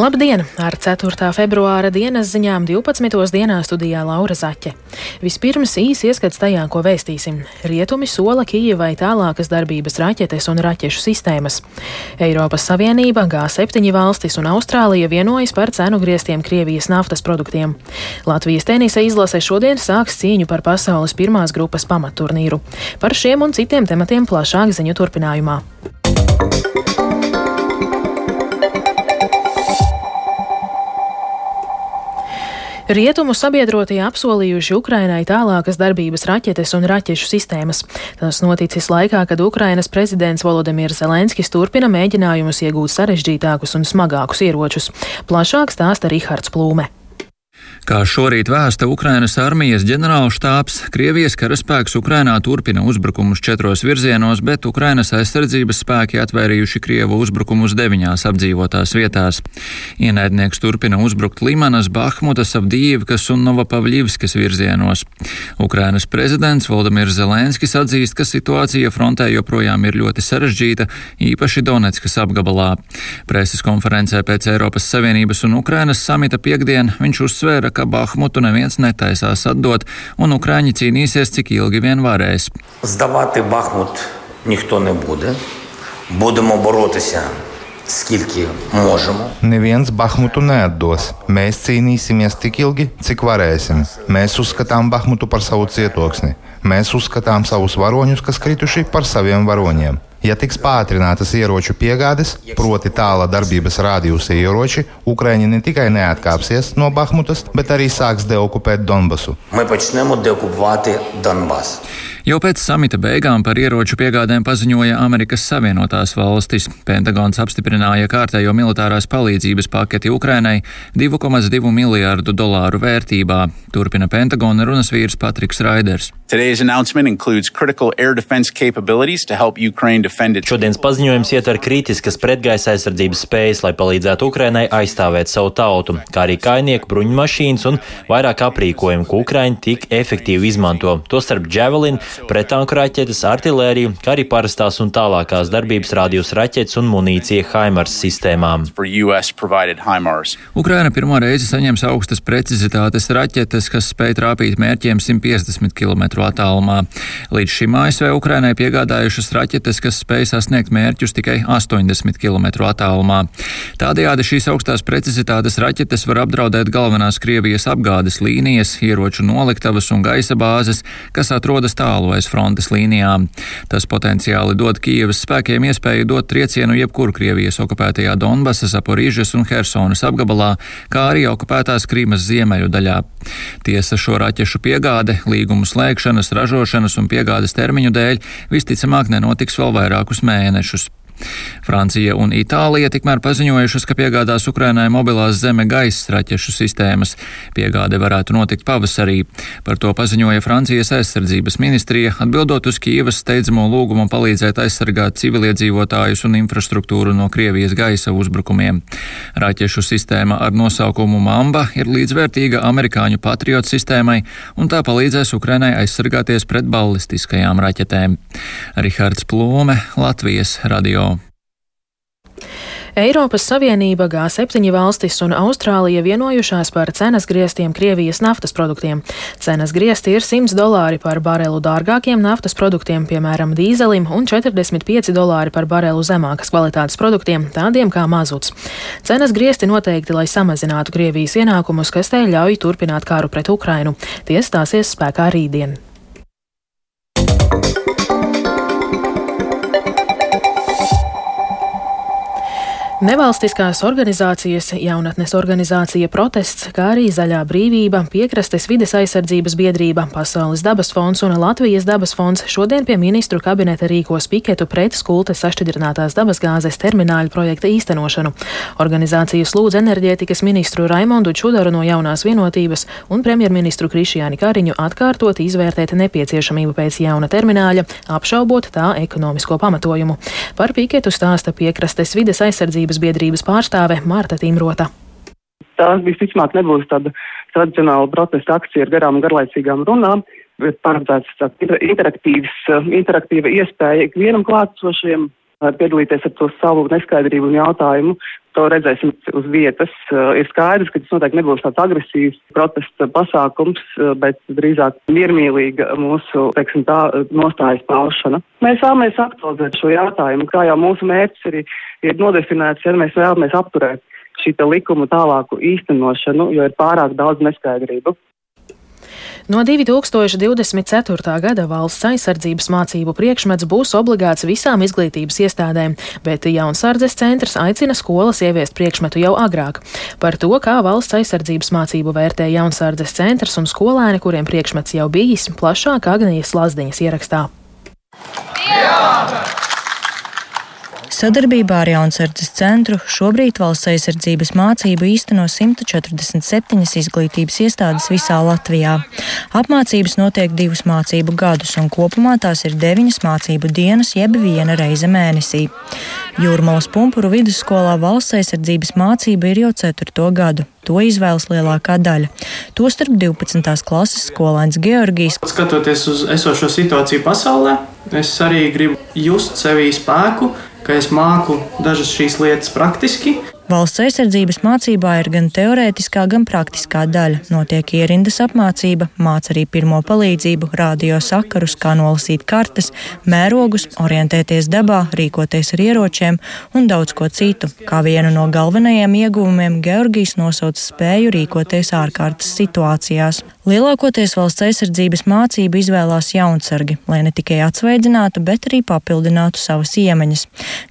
Labdien! Ar 4. februāra dienas ziņām 12. dienā studijā Laura Zaķe. Vispirms īsi ieskats tajā, ko vēstīsim. Rietumi sola Kijivai tālākas darbības raķetes un raķešu sistēmas. Eiropas Savienība, G7 valstis un Austrālija vienojas par cenu griestiem Krievijas naftas produktiem. Latvijas tenisa izlase šodien sāks cīņu par pasaules pirmās grupas pamatturnīru. Par šiem un citiem tematiem plašāk ziņu turpinājumā. Rietumu sabiedrotie apsolījuši Ukrainai tālākas darbības raķetes un raķešu sistēmas. Tas noticis laikā, kad Ukrainas prezidents Volodimirs Zelenskis turpina mēģinājumus iegūt sarežģītākus un smagākus ieročus. Plašāk stāsta Rihards Plūme. Kā šorīt vēsta Ukrainas armijas ģenerālštāps, Krievijas karaspēks Ukrainā turpina uzbrukumus četros virzienos, bet Ukrainas aizsardzības spēki atvērījuši Krievu uzbrukumus deviņās apdzīvotās vietās. Ienaidnieks turpina uzbrukt Limanas, Bahmutas, Avdīvkas un Novapavļivskas virzienos. Ukrainas prezidents Valdemirs Zelenskis atzīst, ka situācija frontē joprojām ir ļoti sarežģīta, īpaši Donetskas apgabalā. Preses konferencē pēc Eiropas Savienības un Ukrainas samita piekdien viņš uzsvēra, ka Bahmutu neviens netaisās atdot, un Ukrāņi cīnīsies cik ilgi vien varēs. Здавати Бахмут ніхто не буде. Будемо боротися. Скільки можемо. Neviens Bahmutu neatdos. Mēs cīnīsimies tik ilgi, cik varēsim. Mēs uzskatām Bahmutu par savu cietoksni. Mēs uzskatām savus varoņus, kas krituši, par saviem varoņiem. Ja tiks pātrinātas ieroču piegādes, proti tāla darbības rādījusie ieroči, Ukraiņi ne tikai neatkāpsies no Bahmutas, bet arī sāks deokupēt Donbasu. Mēs pačnēmu deokupēt Donbasu. Jau pēc samita beigām par ieroču piegādēm paziņoja Amerikas Savienotās valstis. Pentagons apstiprināja kārtējo militārās palīdzības paketi Ukrainai 2,2 miljārdu dolāru vērtībā, turpina Pentagona runas vīrs Patriks Raiders. Today's announcement includes critical air defense capabilities to help Ukraine defend its Šodienas paziņojums ietver kritiskas pretgaisa aizsardzības spējas, lai palīdzētu Ukrainai aizstāvēt savu tautu, kā arī kainieku bruņu mašīnas un vairāk aprīkojumu, ko Ukraina tik efektīvi izmanto, tostarp Javelin, pretanku raķetes, artilēriju, kā arī parastās un tālākās darbības rādījus raķetes un munīcija Haimars sistēmām. Ukraina pirmo reizi saņems augstas precizitātes raķetes, kas spēj trāpīt mērķiem 150 km attālumā. Līdz šim ASV Ukrainai piegādājušas raķetes, kas spēj sasniegt mērķus tikai 80 km attālumā. Tādējādi šīs augstās precizitātes raķetes var apdraudēt galvenās Krievijas apgādes līnijas, ieroču noliktavas un gaisa bāzes, kas atrodas tālu aiz frontes līnijām. Tas potenciāli dod Kijevas spēkiem iespēju dot triecienu jebkur Krievijas okupētajā Donbasas, Aporīžas un Hersonas apgabalā, kā arī okupētās Krīmas ziemeļu daļā. Tiesa šo raķešu piegāde, līgumu slēgšanas, ražošanas un piegādes termiņu dēļ visticamāk nenotiks vēl vairākus mēnešus. Francija un Itālija tikmēr paziņojušas, ka piegādās Ukrainai mobilās zeme gaisa raķešu sistēmas. Piegāde varētu notikt pavasarī. Par to paziņoja Francijas aizsardzības ministrija, atbildot uz Kīvas steidzamo lūgumu palīdzēt aizsargāt civiliedzīvotājus un infrastruktūru no Krievijas gaisa uzbrukumiem. Raķešu sistēma ar nosaukumu Mamba ir līdzvērtīga amerikāņu patriotu sistēmai, un tā palīdzēs Ukrainai aizsargāties pret ballistiskajām raķetēm. Rihards Plome, Latvijas radio. Eiropas Savienība, G7 valstis un Austrālija vienojušās par cenas griestiem Krievijas naftas produktiem. Cenas griesti ir 100 dolāri par barelu dārgākiem naftas produktiem, piemēram, dīzelim, un 45 dolāri par barelu zemākas kvalitātes produktiem, tādiem kā mazuts. Cenas griesti noteikti, lai samazinātu Krievijas ienākumus, kas te ļauj turpināt kāru pret Ukrainu. Tie stāsies spēkā rītdien. Nevalstiskās organizācijas, jaunatnes organizācija protests, kā arī Zaļā brīvība, piekrastes vides aizsardzības biedrība, Pasaules dabas fonds un Latvijas dabas fonds šodien pie ministru kabineta rīkos piketu pret skultes sašķidrinātās dabasgāzes termināļu projekta īstenošanu. Organizācijas lūdz enerģētikas ministru Raimondu Čudaru no jaunās vienotības un premjerministru Krišjāni Kariņu atkārtot izvērtēt nepieciešamību pēc jauna termināļa, apšaubot tā ekonomisko pamatojumu. Par piketu stāsta piekrastes vides aizsardzības Sabiedrības biedrības pārstāve Mārta Timrota. Tā visticamāk nebūs tāda tradicionāla protesta akcija ar garām un garlaicīgām runām, bet paredzēts tāds interaktīvs, interaktīva iespēja ikvienam klātsošiem piedalīties ar to savu neskaidrību un jautājumu To redzēsim uz vietas. Ir skaidrs, ka tas noteikti nebūs tāds agresīvs protesta pasākums, bet drīzāk miermīlīga mūsu, teiksim tā, nostājas paušana. Mēs vēlamies aktualizēt šo jautājumu, kā jau mūsu mērķis ir, ir nodefinēts, ja mēs vēlamies apturēt šī likuma tālāku īstenošanu, jo ir pārāk daudz neskaidrību. No 2024. gada valsts aizsardzības mācību priekšmets būs obligāts visām izglītības iestādēm, bet Jaunsardzes centrs aicina skolas ieviest priekšmetu jau agrāk. Par to, kā valsts aizsardzības mācību vērtē Jaunsardzes centrs un skolēni, kuriem priekšmets jau bijis, plašāk Agnijas Lazdiņas ierakstā. Jā! Sadarbībā ar Jaunsardzes centru šobrīd valsts aizsardzības mācību īsteno 147 izglītības iestādes visā Latvijā. Apmācības notiek divus mācību gadus, un kopumā tās ir deviņas mācību dienas, jeb viena reize mēnesī. Jūrmālas pumpuru vidusskolā valsts aizsardzības mācība ir jau ceturto gadu. To izvēlas lielākā daļa. Tostarp 12. klases skolēns Georgijs. Skatoties uz esošo situāciju pasaulē, es arī gribu just sevī spēku, ka es māku dažas šīs lietas praktiski, Valsts aizsardzības mācībā ir gan teorētiskā, gan praktiskā daļa. Notiek ierindas apmācība, māca arī pirmo palīdzību, rādio sakarus, kā nolasīt kartes, mērogus, orientēties dabā, rīkoties ar ieročiem un daudz ko citu. Kā vienu no galvenajiem ieguvumiem Georgijs nosauca spēju rīkoties ārkārtas situācijās. Lielākoties valsts aizsardzības mācību izvēlās jaunsargi, lai ne tikai atsveidzinātu, bet arī papildinātu savas iemaņas.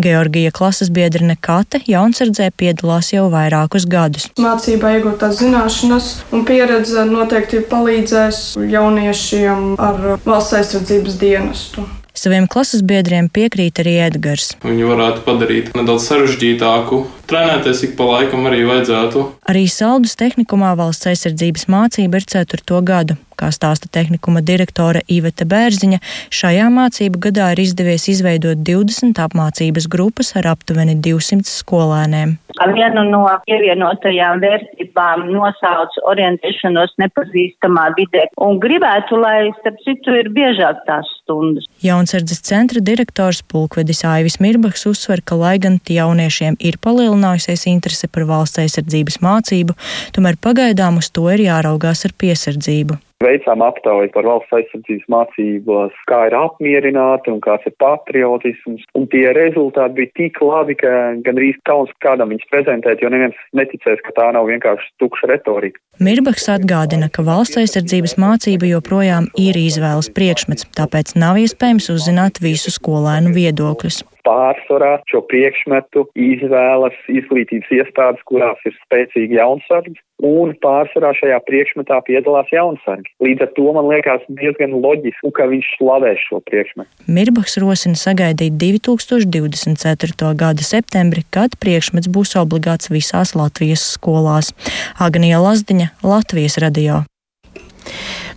Georgija klases biedrene Kate jaunsardzē piedalās jau vairākus gadus. Mācībā iegūtās zināšanas un pieredze noteikti palīdzēs jauniešiem ar valsts aizsardzības dienestu. Saviem klases biedriem piekrīt arī Edgars. Viņi varētu padarīt nedaudz sarežģītāku. Trenēties ik pa laikam arī vajadzētu. Arī Saldus tehnikumā valsts aizsardzības mācība ir ceturto gadu. Kā stāsta tehnikuma direktore Iveta Bērziņa, šajā mācību gadā ir izdevies izveidot 20 apmācības grupas ar aptuveni 200 skolēniem. Vienu no pievienotajām vērtībām nosauc orientēšanos nepazīstamā vidē un gribētu, lai, starp citu, ir biežāk tās stundas. Jaunsardzes centra direktors Pulkvedis Aivis Mirbaks uzsver, ka lai gan jauniešiem ir palielinājusies interese par valsts aizsardzības mācību, tomēr pagaidām uz to ir jāraugās ar piesardzību. Veicām aptauju par valsts aizsardzības mācībos, kā ir apmierināti un kāds ir patriotisms. Un tie rezultāti bija tik labi, ka gandrīz kauns kādam viņus prezentēt, jo neviens neticēs, ka tā nav vienkārši tukša retorika. Mirbaks atgādina, ka valsts aizsardzības mācība joprojām ir izvēles priekšmets, tāpēc nav iespējams uzzināt visu skolēnu viedokļus pārsvarā šo priekšmetu izvēlas izglītības iestādes, kurās ir spēcīgi jaunsargi, un pārsvarā šajā priekšmetā piedalās jaunsargi. Līdz ar to man liekas diezgan loģiski, ka viņš slavē šo priekšmetu. Mirbaks rosina sagaidīt 2024. gada septembri, kad priekšmets būs obligāts visās Latvijas skolās. Agnija Lazdiņa, Latvijas radio.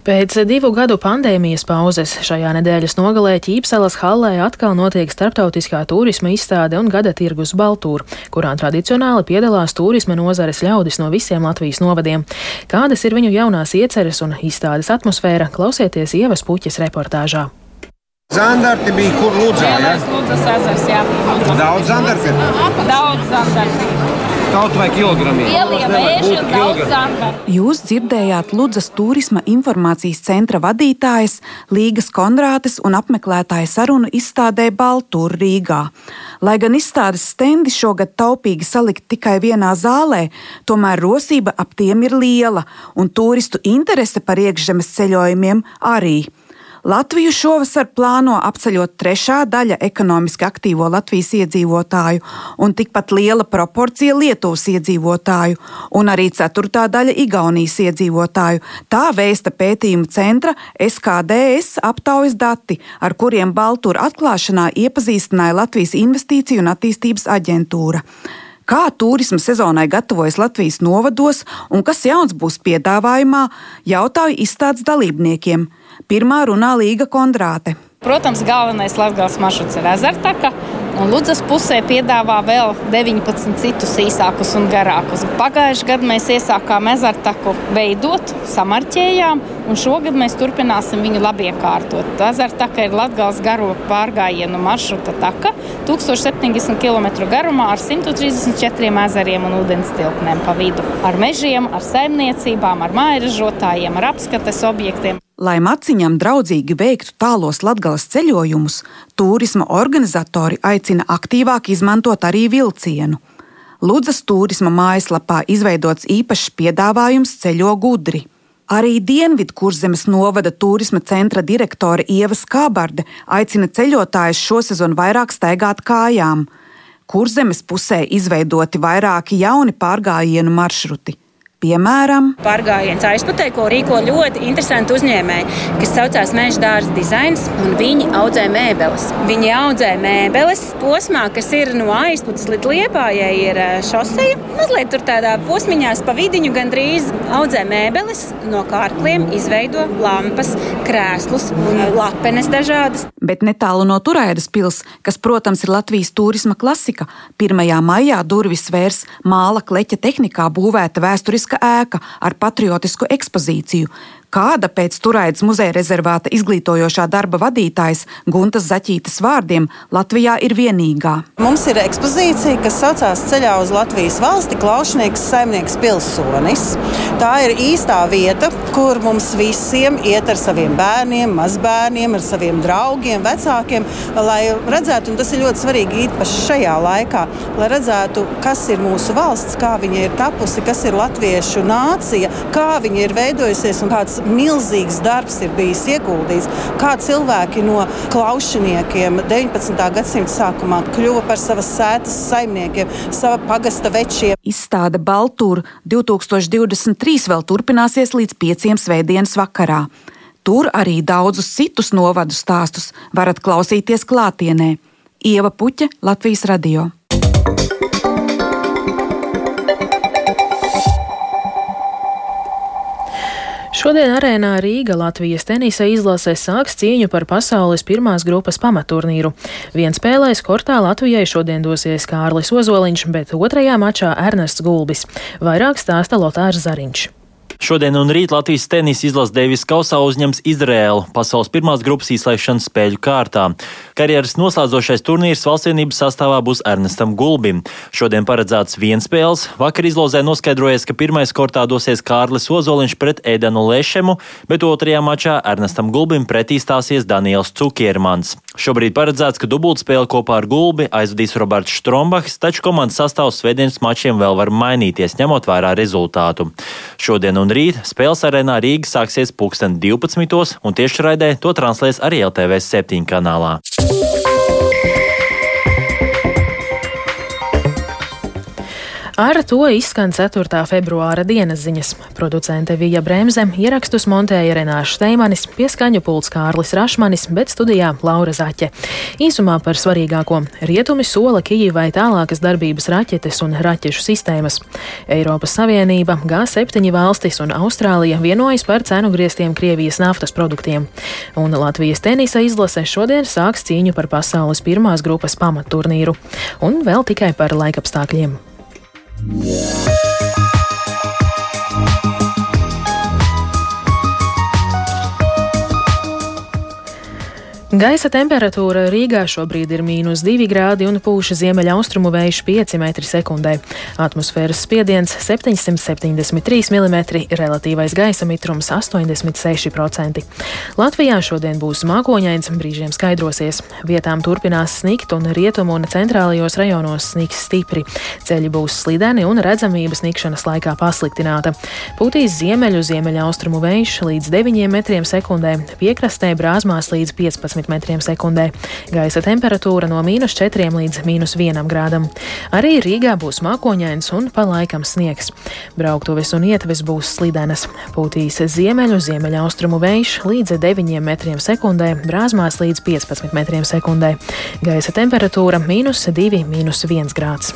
Pēc divu gadu pandēmijas pauzes šajā nedēļas nogalē Ķīpselas hallē atkal notiek starptautiskā turisma izstāde un gada tirgus Baltūra, kurā tradicionāli piedalās turisma nozares ļaudis no visiem Latvijas novadiem. Kādas ir viņu jaunās ieceres un izstādes atmosfēra, klausieties Ievas puķes reportāžā. Zandarti bija kur Ludzā? Jā, Ludzas ezers, jā. Daudz zandarti? Daudz zandarti. Kaut vai kilogramiem. Jūs dzirdējāt Ludzas turisma informācijas centra vadītājas Līgas Konrātes un apmeklētāja sarunu izstādē Baltūra Rīgā. Lai gan izstādes stendi šogad taupīgi salikt tikai vienā zālē, tomēr rosība ap tiem ir liela un turistu interese par iekšzemes ceļojumiem arī. Latviju šovasar plāno apceļot trešā daļa ekonomiski aktīvo Latvijas iedzīvotāju un tikpat liela proporcija Lietuvas iedzīvotāju un arī ceturtā daļa Igaunijas iedzīvotāju. Tā vēsta pētījuma centra SKDS aptaujas dati, ar kuriem Baltūra atklāšanā iepazīstināja Latvijas Investīciju un attīstības aģentūra kā turisma sezonai gatavojas Latvijas novados un kas jauns būs piedāvājumā, jautāju izstādes dalībniekiem. Pirmā runā Līga Kondrāte. Protams, galvenais Latvijas maršruts ir ezertaka. Un Ludzas pusē piedāvā vēl 19 citus īsākus un garākus. Pagājušajā gadā mēs iesākām ezertaku veidot, samarķējām, un šogad mēs turpināsim viņu labiekārtot. Ezertaka ir Latvijas garo pārgājienu maršruta taka, 1070 km garumā ar 134 ezeriem un ūdens tilpnēm pa vidu. Ar mežiem, ar saimniecībām, ar mājražotājiem, ar apskates objektiem. Lai maciņam draudzīgi veiktu tālos latgales ceļojumus, turisma organizatori aicina aktīvāk izmantot arī vilcienu. Ludzas turisma mājaslapā izveidots īpašs piedāvājums ceļo gudri. Arī Dienvidkurzemes novada turisma centra direktore Ieva Skābarde aicina ceļotājus šosezon vairāk staigāt kājām. Kurzemes pusē izveidoti vairāki jauni pārgājienu maršruti. Piemēram, pārgājiens aizputē, ko rīko ļoti interesanti uzņēmēji, kas saucās Meža dārza dizains, un viņi audzē mēbeles. Viņi audzē mēbeles posmā, kas ir no aizputes līdz liepājai, ir eh, šoseja. Mazliet tur tādā posmiņā pa vidiņu gandrīz audzē mēbeles, no kārkliem izveido lampas, krēslus un lapenes dažādas. Bet netālu no Turēdas pils, kas, protams, ir Latvijas turisma klasika, 1. maijā durvis vērs māla kleķa tehnikā būvēta vēsturiska vēsturiska ēka ar patriotisku ekspozīciju, kāda pēc Turaidas muzeja rezervāta izglītojošā darba vadītājas Guntas Zaķītas vārdiem Latvijā ir vienīgā. Mums ir ekspozīcija, kas saucās Ceļā uz Latvijas valsti Klaušnieks saimnieks pilsonis. Tā ir īstā vieta, kur mums visiem iet ar saviem bērniem, mazbērniem, ar saviem draugiem, vecākiem, lai redzētu, un tas ir ļoti svarīgi īpaši šajā laikā, lai redzētu, kas ir mūsu valsts, kā viņa ir tapusi, kas ir latviešu nācija, kā viņa ir veidojusies un kāds kāds milzīgs darbs ir bijis ieguldīts, kā cilvēki no klaušiniekiem 19. gadsimta sākumā kļuva par savas sētas saimniekiem, sava pagasta večiem. Izstāde Baltūra 2023 vēl turpināsies līdz pieciem svētdienas vakarā. Tur arī daudzus citus novadu stāstus varat klausīties klātienē. Ieva Puķa, Latvijas radio. Šodien arēnā Rīga Latvijas tenisa izlasē sāks cīņu par pasaules pirmās grupas pamaturnīru. Viens spēlēs kortā Latvijai šodien dosies Kārlis Ozoliņš, bet otrajā mačā Ernests Gulbis. Vairāk stāsta Lotārs Zariņš. Šodien un rīt Latvijas tenisa izlases Deivis Kausā uzņems Izrēlu pasaules pirmās grupas izslēgšanas spēļu kārtā. Karjeras noslēdzošais turnīrs valstsienības sastāvā būs Ernestam Gulbim. Šodien paredzēts viens spēles. Vakar izlozē noskaidrojies, ka pirmais kortā dosies Kārlis Ozoliņš pret Ēdenu Lešemu, bet otrajā mačā Ernestam Gulbim pretī stāsies Daniels Cukiermans. Šobrīd paredzēts, ka dubultspēle kopā ar Gulbi aizvadīs Roberts Štrombachs, taču komandas sastāvs svētdienas mačiem vēl var mainīties, ņemot vērā rezultātu. Šodien un rīt spēles arēnā Rīga sāksies pulksten 12. un tiešraidē to translēs arī LTV 7 kanālā. Ar to izskan 4. februāra dienas ziņas. Producente Vija Bremse ierakstus montēja Renāša Steimanis, pieskaņu pults Kārlis Rašmanis, bet studijā Laura Zaķe. Īsumā par svarīgāko - rietumi sola Kijivai tālākas darbības raķetes un raķešu sistēmas. Eiropas Savienība, G7 valstis un Austrālija vienojas par cenu griestiem Krievijas naftas produktiem. Un Latvijas tenisa izlase šodien sāks cīņu par pasaules pirmās grupas pamatturnīru. Un vēl tikai par laikapstākļiem. Yeah. Gaisa temperatūra Rīgā šobrīd ir mīnus 2 grādi un pūša ziemeļaustrumu vējš 5 m2. Atmosfēras spiediens 773 mm, relatīvais gaisa mitrums 86%. Latvijā šodien būs mākoņains, brīžiem skaidrosies. Vietām turpinās snikt un rietumu un centrālajos rajonos sniks stipri. Ceļi būs slideni un redzamība snikšanas laikā pasliktināta. Pūtīs ziemeļu ziemeļaustrumu vējš līdz 9 m2, piekrastē brāzmās līdz 15 m2. Gaisa temperatūra no mīnus 4 līdz mīnus 1 grādam. Arī Rīgā būs mākoņains un pa laikam sniegs. Brauktuves un ietves būs slidenas. Pūtīs ziemeļu, ziemeļaustrumu vējš līdz 9 m2, brāzmās līdz 15 m2. Gaisa temperatūra - mīnus 2, mīnus 1 grāds.